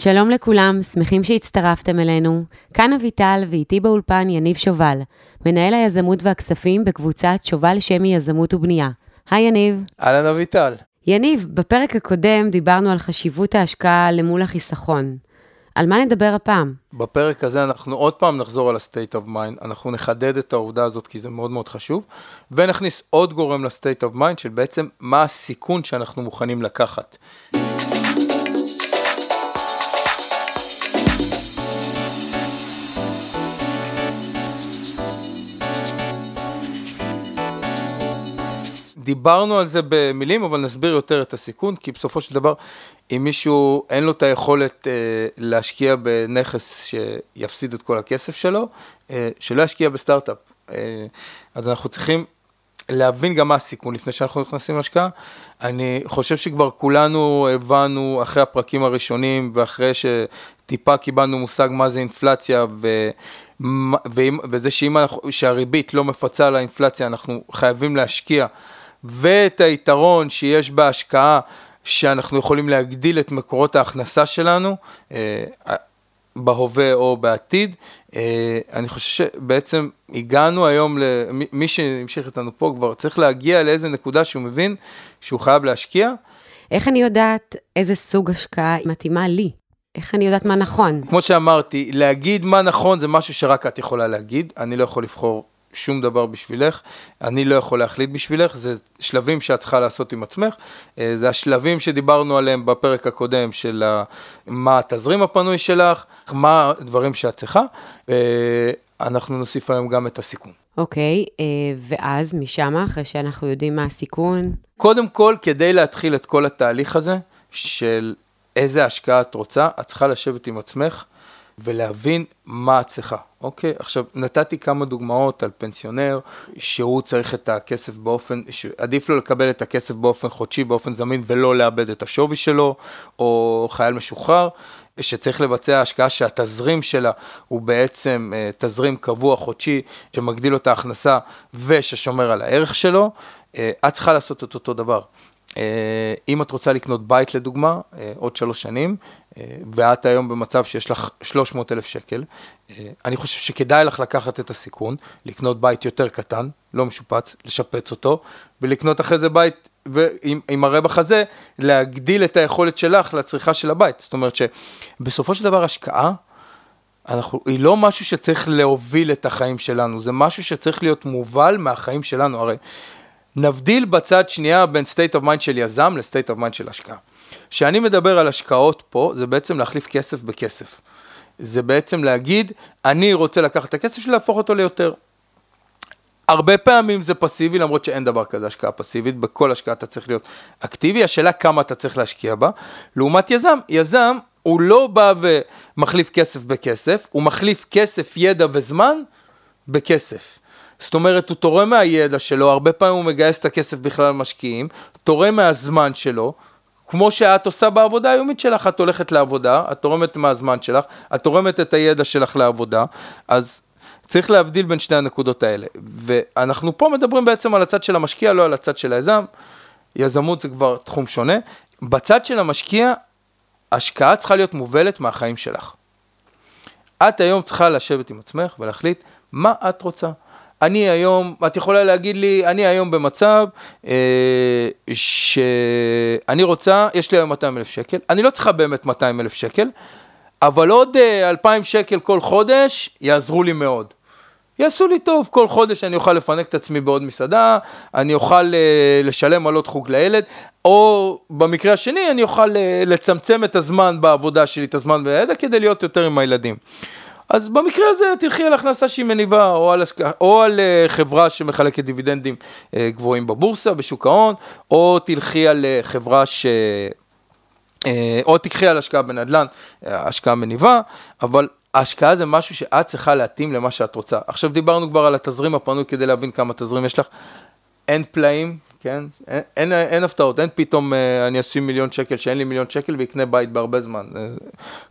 שלום לכולם, שמחים שהצטרפתם אלינו. כאן אביטל ואיתי באולפן יניב שובל, מנהל היזמות והכספים בקבוצת שובל שמי יזמות ובנייה. היי יניב. אהלן אביטל. יניב, בפרק הקודם דיברנו על חשיבות ההשקעה למול החיסכון. על מה נדבר הפעם? בפרק הזה אנחנו עוד פעם נחזור על ה-state of mind, אנחנו נחדד את העובדה הזאת כי זה מאוד מאוד חשוב, ונכניס עוד גורם ל-state of mind של בעצם מה הסיכון שאנחנו מוכנים לקחת. דיברנו על זה במילים, אבל נסביר יותר את הסיכון, כי בסופו של דבר, אם מישהו אין לו את היכולת אה, להשקיע בנכס שיפסיד את כל הכסף שלו, אה, שלא ישקיע בסטארט-אפ. אה, אז אנחנו צריכים להבין גם מה הסיכון לפני שאנחנו נכנסים להשקעה. אני חושב שכבר כולנו הבנו אחרי הפרקים הראשונים ואחרי שטיפה קיבלנו מושג מה זה אינפלציה ו... וזה שאם אנחנו, שהריבית לא מפצה על האינפלציה, אנחנו חייבים להשקיע ואת היתרון שיש בהשקעה, שאנחנו יכולים להגדיל את מקורות ההכנסה שלנו אה, בהווה או בעתיד. אה, אני חושב שבעצם הגענו היום, מי שהמשיך איתנו פה כבר צריך להגיע לאיזה נקודה שהוא מבין שהוא חייב להשקיע. איך אני יודעת איזה סוג השקעה מתאימה לי? איך אני יודעת מה נכון? כמו שאמרתי, להגיד מה נכון זה משהו שרק את יכולה להגיד, אני לא יכול לבחור שום דבר בשבילך, אני לא יכול להחליט בשבילך, זה שלבים שאת צריכה לעשות עם עצמך, אה, זה השלבים שדיברנו עליהם בפרק הקודם של מה התזרים הפנוי שלך, מה הדברים שאת צריכה, ואנחנו נוסיף היום גם את הסיכון. אוקיי, okay, אה, ואז משם, אחרי שאנחנו יודעים מה הסיכון? קודם כל, כדי להתחיל את כל התהליך הזה של איזה השקעה את רוצה, את צריכה לשבת עם עצמך. ולהבין מה את צריכה, אוקיי? עכשיו, נתתי כמה דוגמאות על פנסיונר, שהוא צריך את הכסף באופן, עדיף לו לקבל את הכסף באופן חודשי, באופן זמין, ולא לאבד את השווי שלו, או חייל משוחרר, שצריך לבצע השקעה שהתזרים שלה הוא בעצם אה, תזרים קבוע חודשי, שמגדיל לו את ההכנסה וששומר על הערך שלו, אה, את צריכה לעשות את אותו דבר. אה, אם את רוצה לקנות בית לדוגמה, עוד שלוש שנים, ואת היום במצב שיש לך 300 אלף שקל, אני חושב שכדאי לך לקחת את הסיכון, לקנות בית יותר קטן, לא משופץ, לשפץ אותו, ולקנות אחרי זה בית, ועם הרווח הזה, להגדיל את היכולת שלך לצריכה של הבית. זאת אומרת שבסופו של דבר השקעה, אנחנו, היא לא משהו שצריך להוביל את החיים שלנו, זה משהו שצריך להיות מובל מהחיים שלנו. הרי נבדיל בצד שנייה בין state of mind של יזם ל-state of mind של השקעה. כשאני מדבר על השקעות פה, זה בעצם להחליף כסף בכסף. זה בעצם להגיד, אני רוצה לקחת את הכסף שלי, להפוך אותו ליותר. הרבה פעמים זה פסיבי, למרות שאין דבר כזה השקעה פסיבית, בכל השקעה אתה צריך להיות אקטיבי, השאלה כמה אתה צריך להשקיע בה. לעומת יזם, יזם הוא לא בא ומחליף כסף בכסף, הוא מחליף כסף, ידע וזמן בכסף. זאת אומרת, הוא תורם מהידע שלו, הרבה פעמים הוא מגייס את הכסף בכלל למשקיעים, תורם מהזמן שלו, כמו שאת עושה בעבודה היומית שלך, את הולכת לעבודה, את תורמת מהזמן שלך, את תורמת את הידע שלך לעבודה, אז צריך להבדיל בין שני הנקודות האלה. ואנחנו פה מדברים בעצם על הצד של המשקיע, לא על הצד של היזם. יזמות זה כבר תחום שונה. בצד של המשקיע, השקעה צריכה להיות מובלת מהחיים שלך. את היום צריכה לשבת עם עצמך ולהחליט מה את רוצה. אני היום, את יכולה להגיד לי, אני היום במצב אה, שאני רוצה, יש לי היום 200 אלף שקל, אני לא צריכה באמת 200 אלף שקל, אבל עוד אה, 2,000 שקל כל חודש יעזרו לי מאוד. יעשו לי טוב, כל חודש אני אוכל לפנק את עצמי בעוד מסעדה, אני אוכל אה, לשלם על עוד חוג לילד, או במקרה השני אני אוכל אה, לצמצם את הזמן בעבודה שלי, את הזמן בידע, כדי להיות יותר עם הילדים. אז במקרה הזה תלכי על הכנסה שהיא מניבה, או על, השק... או על uh, חברה שמחלקת דיבידנדים uh, גבוהים בבורסה, בשוק ההון, או תלכי על uh, חברה ש... או תקחי על השקעה בנדל"ן, השקעה מניבה, אבל ההשקעה זה משהו שאת צריכה להתאים למה שאת רוצה. עכשיו דיברנו כבר על התזרים הפנוי כדי להבין כמה תזרים יש לך. אין פלאים, כן? אין, אין, אין הפתעות, אין פתאום אה, אני אשים מיליון שקל שאין לי מיליון שקל ואקנה בית בהרבה זמן. אה,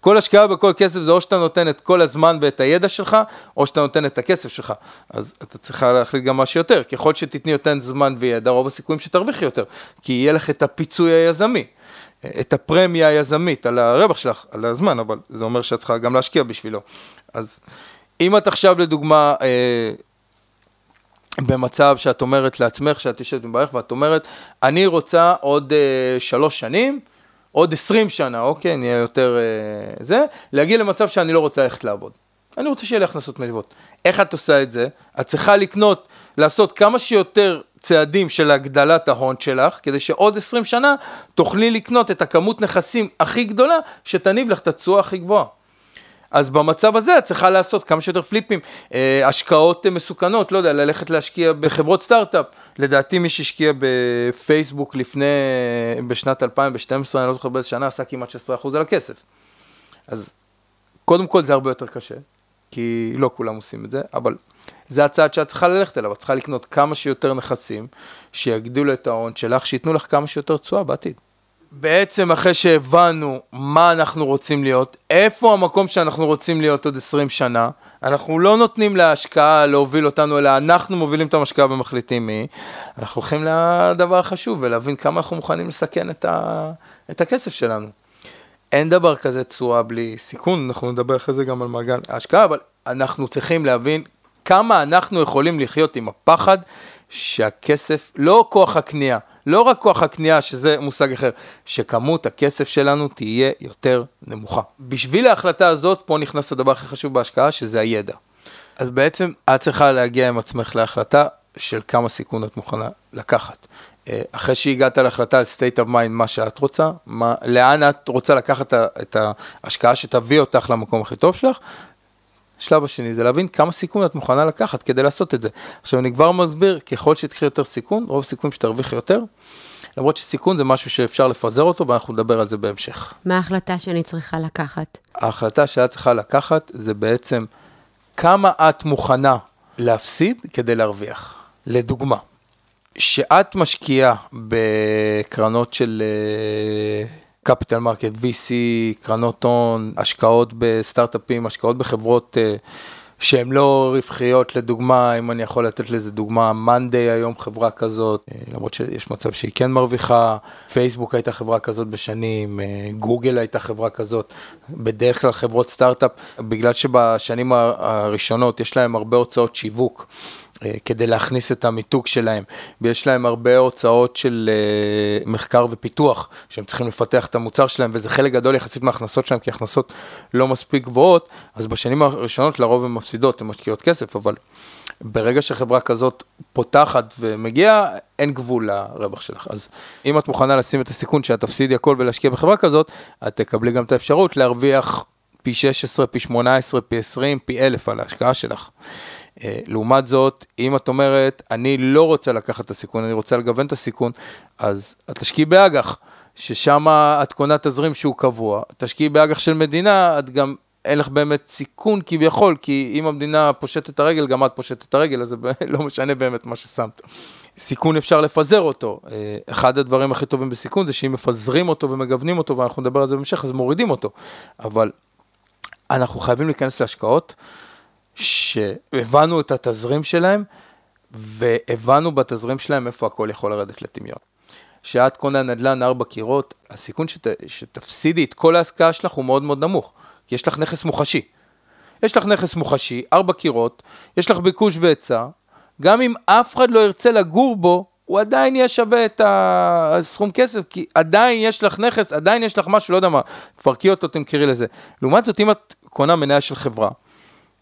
כל השקעה בכל כסף זה או שאתה נותן את כל הזמן ואת הידע שלך, או שאתה נותן את הכסף שלך. אז אתה צריכה להחליט גם מה שיותר. ככל שתתני יותר זמן וידע, רוב הסיכויים שתרוויחי יותר, כי יהיה לך את הפיצוי היזמי. את הפרמיה היזמית על הרווח שלך, על הזמן, אבל זה אומר שאת צריכה גם להשקיע בשבילו. אז אם את עכשיו לדוגמה אה, במצב שאת אומרת לעצמך, שאת יושבת מברך ואת אומרת, אני רוצה עוד אה, שלוש שנים, עוד עשרים שנה, אוקיי, נהיה יותר אה, זה, להגיע למצב שאני לא רוצה ללכת לעבוד. אני רוצה שיהיה לי הכנסות מלוות. איך את עושה את זה? את צריכה לקנות, לעשות כמה שיותר צעדים של הגדלת ההון שלך, כדי שעוד 20 שנה תוכלי לקנות את הכמות נכסים הכי גדולה, שתניב לך את התשואה הכי גבוהה. אז במצב הזה את צריכה לעשות כמה שיותר פליפים, אה, השקעות מסוכנות, לא יודע, ללכת להשקיע בחברות סטארט-אפ. לדעתי מי שהשקיע בפייסבוק לפני, בשנת 2012, אני לא זוכר באיזה שנה, עשה כמעט 16% על הכסף. אז קודם כל זה הרבה יותר קשה, כי לא כולם עושים את זה, אבל זה הצעד שאת צריכה ללכת אליו, את צריכה לקנות כמה שיותר נכסים, שיגדילו את ההון שלך, שייתנו לך כמה שיותר תשואה בעתיד. בעצם אחרי שהבנו מה אנחנו רוצים להיות, איפה המקום שאנחנו רוצים להיות עוד 20 שנה, אנחנו לא נותנים להשקעה להוביל אותנו, אלא אנחנו מובילים את המשקעה ומחליטים מי. אנחנו הולכים לדבר החשוב ולהבין כמה אנחנו מוכנים לסכן את, ה... את הכסף שלנו. אין דבר כזה תשואה בלי סיכון, אנחנו נדבר אחרי זה גם על מעגל ההשקעה, אבל אנחנו צריכים להבין כמה אנחנו יכולים לחיות עם הפחד שהכסף, לא כוח הקנייה, לא רק כוח הקנייה, שזה מושג אחר, שכמות הכסף שלנו תהיה יותר נמוכה. בשביל ההחלטה הזאת, פה נכנס הדבר הכי חשוב בהשקעה, שזה הידע. אז בעצם את צריכה להגיע עם עצמך להחלטה של כמה סיכון את מוכנה לקחת. אה, אחרי שהגעת להחלטה על state of mind, מה שאת רוצה, מה, לאן את רוצה לקחת את ההשקעה שתביא אותך למקום הכי טוב שלך, השלב השני זה להבין כמה סיכון את מוכנה לקחת כדי לעשות את זה. עכשיו אני כבר מסביר, ככל שתקחי יותר סיכון, רוב סיכויים שתרוויחי יותר, למרות שסיכון זה משהו שאפשר לפזר אותו ואנחנו נדבר על זה בהמשך. מה ההחלטה שאני צריכה לקחת? ההחלטה שאת צריכה לקחת זה בעצם כמה את מוכנה להפסיד כדי להרוויח. לדוגמה, שאת משקיעה בקרנות של capital market, VC, קרנות הון, השקעות בסטארט-אפים, השקעות בחברות אה, שהן לא רווחיות, לדוגמה, אם אני יכול לתת לזה דוגמה, Monday היום חברה כזאת, אה, למרות שיש מצב שהיא כן מרוויחה, פייסבוק הייתה חברה כזאת בשנים, גוגל הייתה חברה כזאת, בדרך כלל חברות סטארט-אפ, בגלל שבשנים הראשונות יש להם הרבה הוצאות שיווק. אה, כדי להכניס את המיתוג שלהם, ויש להם הרבה הוצאות של uh, מחקר ופיתוח, שהם צריכים לפתח את המוצר שלהם, וזה חלק גדול יחסית מההכנסות שלהם, כי הכנסות לא מספיק גבוהות, אז בשנים הראשונות לרוב הן מפסידות, הן משקיעות כסף, אבל ברגע שחברה כזאת פותחת ומגיעה, אין גבול לרווח שלך. אז אם את מוכנה לשים את הסיכון שאת תפסידי הכל ולהשקיע בחברה כזאת, את תקבלי גם את האפשרות להרוויח פי 16, פי 18, פי 20, פי 1000 על ההשקעה שלך. אה, לעומת זאת, אם את אומרת, אני לא רוצה לקחת את הסיכון, אני רוצה לגוון את הסיכון, אז את תשקיעי באג"ח, ששם את קונה תזרים שהוא קבוע, תשקיעי באג"ח של מדינה, את גם, אין לך באמת סיכון כביכול, כי אם המדינה פושטת את הרגל, גם את פושטת את הרגל, אז זה לא משנה באמת מה ששמת. סיכון אפשר לפזר אותו. אה, אחד הדברים הכי טובים בסיכון זה שאם מפזרים אותו ומגוונים אותו, ואנחנו נדבר על זה בהמשך, אז מורידים אותו. אבל אנחנו חייבים להיכנס להשקעות. שהבנו את התזרים שלהם, והבנו בתזרים שלהם איפה הכל יכול לרדת לטמיון. כשאת קונה נדל"ן ארבע קירות, הסיכון שת, שתפסידי את כל ההשקעה שלך הוא מאוד מאוד נמוך, כי יש לך נכס מוחשי. יש לך נכס מוחשי, ארבע קירות, יש לך ביקוש והיצע, גם אם אף אחד לא ירצה לגור בו, הוא עדיין יהיה שווה את הסכום כסף, כי עדיין יש לך נכס, עדיין יש לך משהו, לא יודע מה, תפרקי אותו, תמכרי לזה. לעומת זאת, אם את קונה מניה של חברה,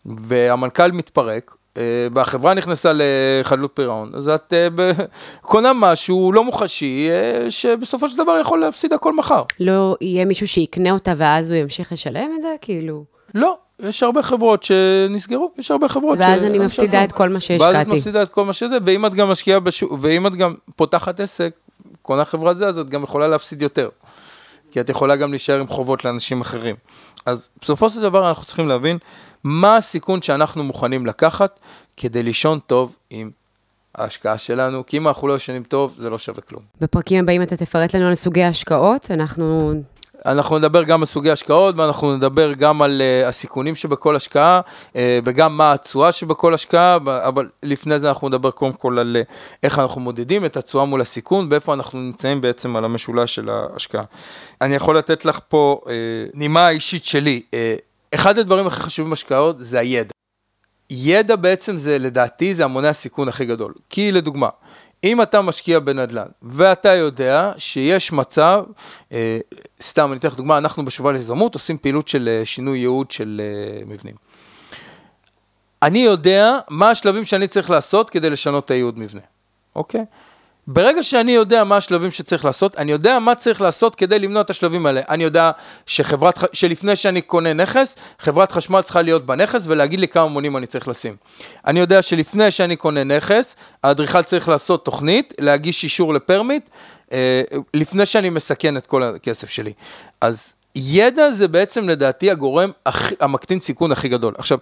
והמנכ"ל מתפרק, אה, והחברה נכנסה לחדלות פירעון, אז את אה, קונה משהו לא מוחשי, אה, שבסופו של דבר יכול להפסיד הכל מחר. לא יהיה מישהו שיקנה אותה ואז הוא ימשיך לשלם את זה? כאילו... לא, יש הרבה חברות שנסגרו, יש הרבה חברות ש... ואז אני מפסידה את כל מה שהשקעתי. ואז את מפסידה את כל מה שזה, ואם את גם משקיעה בשוק, ואם את גם פותחת עסק, קונה חברה זה, אז את גם יכולה להפסיד יותר. כי את יכולה גם להישאר עם חובות לאנשים אחרים. אז בסופו של דבר אנחנו צריכים להבין מה הסיכון שאנחנו מוכנים לקחת כדי לישון טוב עם ההשקעה שלנו, כי אם אנחנו לא ישנים טוב, זה לא שווה כלום. בפרקים הבאים אתה תפרט לנו על סוגי ההשקעות, אנחנו אנחנו נדבר גם על סוגי השקעות, ואנחנו נדבר גם על uh, הסיכונים שבכל השקעה, uh, וגם מה התשואה שבכל השקעה, אבל לפני זה אנחנו נדבר קודם כל על uh, איך אנחנו מודדים את התשואה מול הסיכון, ואיפה אנחנו נמצאים בעצם על המשולש של ההשקעה. אני יכול לתת לך פה uh, נימה אישית שלי. Uh, אחד הדברים הכי חשובים בהשקעות זה הידע. ידע בעצם זה, לדעתי, זה המונה הסיכון הכי גדול. כי לדוגמה, אם אתה משקיע בנדל"ן, ואתה יודע שיש מצב, אה, סתם, אני אתן לך דוגמה, אנחנו בשובל יזמות עושים פעילות של אה, שינוי ייעוד של אה, מבנים. אני יודע מה השלבים שאני צריך לעשות כדי לשנות את הייעוד מבנה, אוקיי? ברגע שאני יודע מה השלבים שצריך לעשות, אני יודע מה צריך לעשות כדי למנוע את השלבים האלה. אני יודע שחברת, שלפני שאני קונה נכס, חברת חשמל צריכה להיות בנכס ולהגיד לי כמה מונים אני צריך לשים. אני יודע שלפני שאני קונה נכס, האדריכל צריך לעשות תוכנית, להגיש אישור לפרמיט, אה, לפני שאני מסכן את כל הכסף שלי. אז ידע זה בעצם לדעתי הגורם הכ... המקטין סיכון הכי גדול. עכשיו,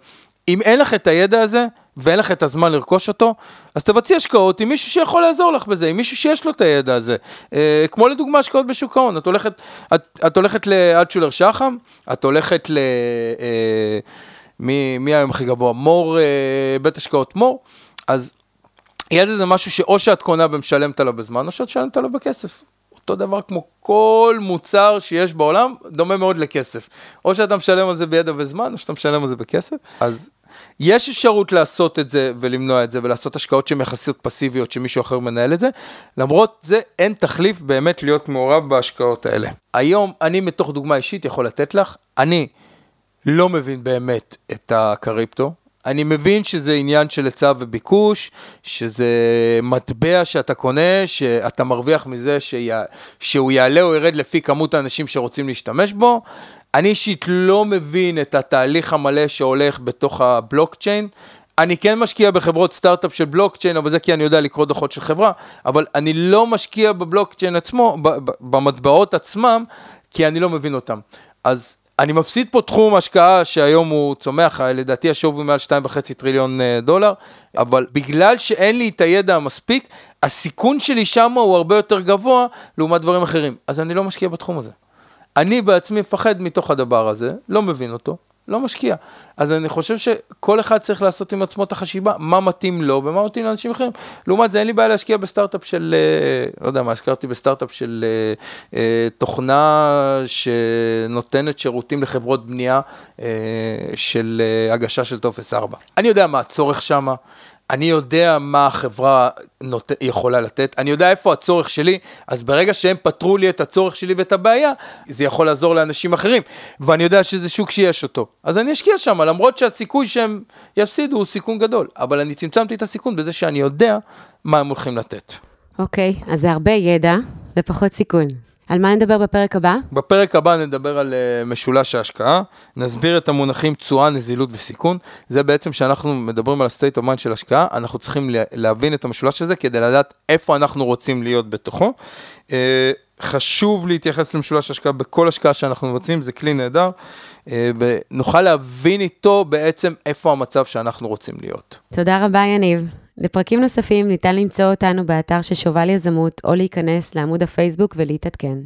אם אין לך את הידע הזה, ואין לך את הזמן לרכוש אותו, אז תבצעי השקעות עם מישהו שיכול לעזור לך בזה, עם מישהו שיש לו את הידע הזה. אה, כמו לדוגמה השקעות בשוק ההון, את הולכת, את, את הולכת לאלטשולר שחם, את הולכת ל... אה, מי, מי היום הכי גבוה? מור, אה, בית השקעות מור, אז ידע זה משהו שאו שאת קונה ומשלמת עליו בזמן, או שאת משלמת עליו בכסף. אותו דבר כמו כל מוצר שיש בעולם, דומה מאוד לכסף. או שאתה משלם על זה בידע וזמן, או שאתה משלם על זה בכסף. אז יש אפשרות לעשות את זה ולמנוע את זה ולעשות השקעות שהן יחסיות פסיביות שמישהו אחר מנהל את זה, למרות זה אין תחליף באמת להיות מעורב בהשקעות האלה. היום אני מתוך דוגמה אישית יכול לתת לך, אני לא מבין באמת את הקריפטו, אני מבין שזה עניין של היצע וביקוש, שזה מטבע שאתה קונה, שאתה מרוויח מזה שיה, שהוא יעלה או ירד לפי כמות האנשים שרוצים להשתמש בו. אני אישית לא מבין את התהליך המלא שהולך בתוך הבלוקצ'יין. אני כן משקיע בחברות סטארט-אפ של בלוקצ'יין, אבל זה כי אני יודע לקרוא דוחות של חברה, אבל אני לא משקיע בבלוקצ'יין עצמו, במטבעות עצמם, כי אני לא מבין אותם. אז אני מפסיד פה תחום השקעה שהיום הוא צומח, לדעתי השווי מעל 2.5 טריליון אה, דולר, אבל בגלל שאין לי את הידע המספיק, הסיכון שלי שם הוא הרבה יותר גבוה לעומת דברים אחרים. אז אני לא משקיע בתחום הזה. אני בעצמי מפחד מתוך הדבר הזה, לא מבין אותו, לא משקיע. אז אני חושב שכל אחד צריך לעשות עם עצמו את החשיבה, מה מתאים לו ומה מתאים לאנשים אחרים. לעומת זה, אין לי בעיה להשקיע בסטארט-אפ של, אה, לא יודע מה, השקעתי בסטארט-אפ של אה, אה, תוכנה שנותנת שירותים לחברות בנייה של הגשה של טופס 4. אני יודע מה הצורך שם, אני יודע מה החברה נות... יכולה לתת, אני יודע איפה הצורך שלי, אז ברגע שהם פתרו לי את הצורך שלי ואת הבעיה, זה יכול לעזור לאנשים אחרים, ואני יודע שזה שוק שיש אותו. אז אני אשקיע שם, למרות שהסיכוי שהם יפסידו הוא סיכון גדול, אבל אני צמצמתי את הסיכון בזה שאני יודע מה הם הולכים לתת. אוקיי, okay, אז זה הרבה ידע ופחות סיכון. על מה נדבר בפרק הבא? בפרק הבא נדבר על uh, משולש ההשקעה, נסביר את המונחים תשואה, נזילות וסיכון. זה בעצם שאנחנו מדברים על ה-state of mind של השקעה, אנחנו צריכים להבין את המשולש הזה כדי לדעת איפה אנחנו רוצים להיות בתוכו. Uh, חשוב להתייחס למשולש השקעה בכל השקעה שאנחנו מבצעים, זה כלי נהדר, uh, ונוכל להבין איתו בעצם איפה המצב שאנחנו רוצים להיות. תודה רבה, יניב. לפרקים נוספים ניתן למצוא אותנו באתר של שובל יזמות או להיכנס לעמוד הפייסבוק ולהתעדכן.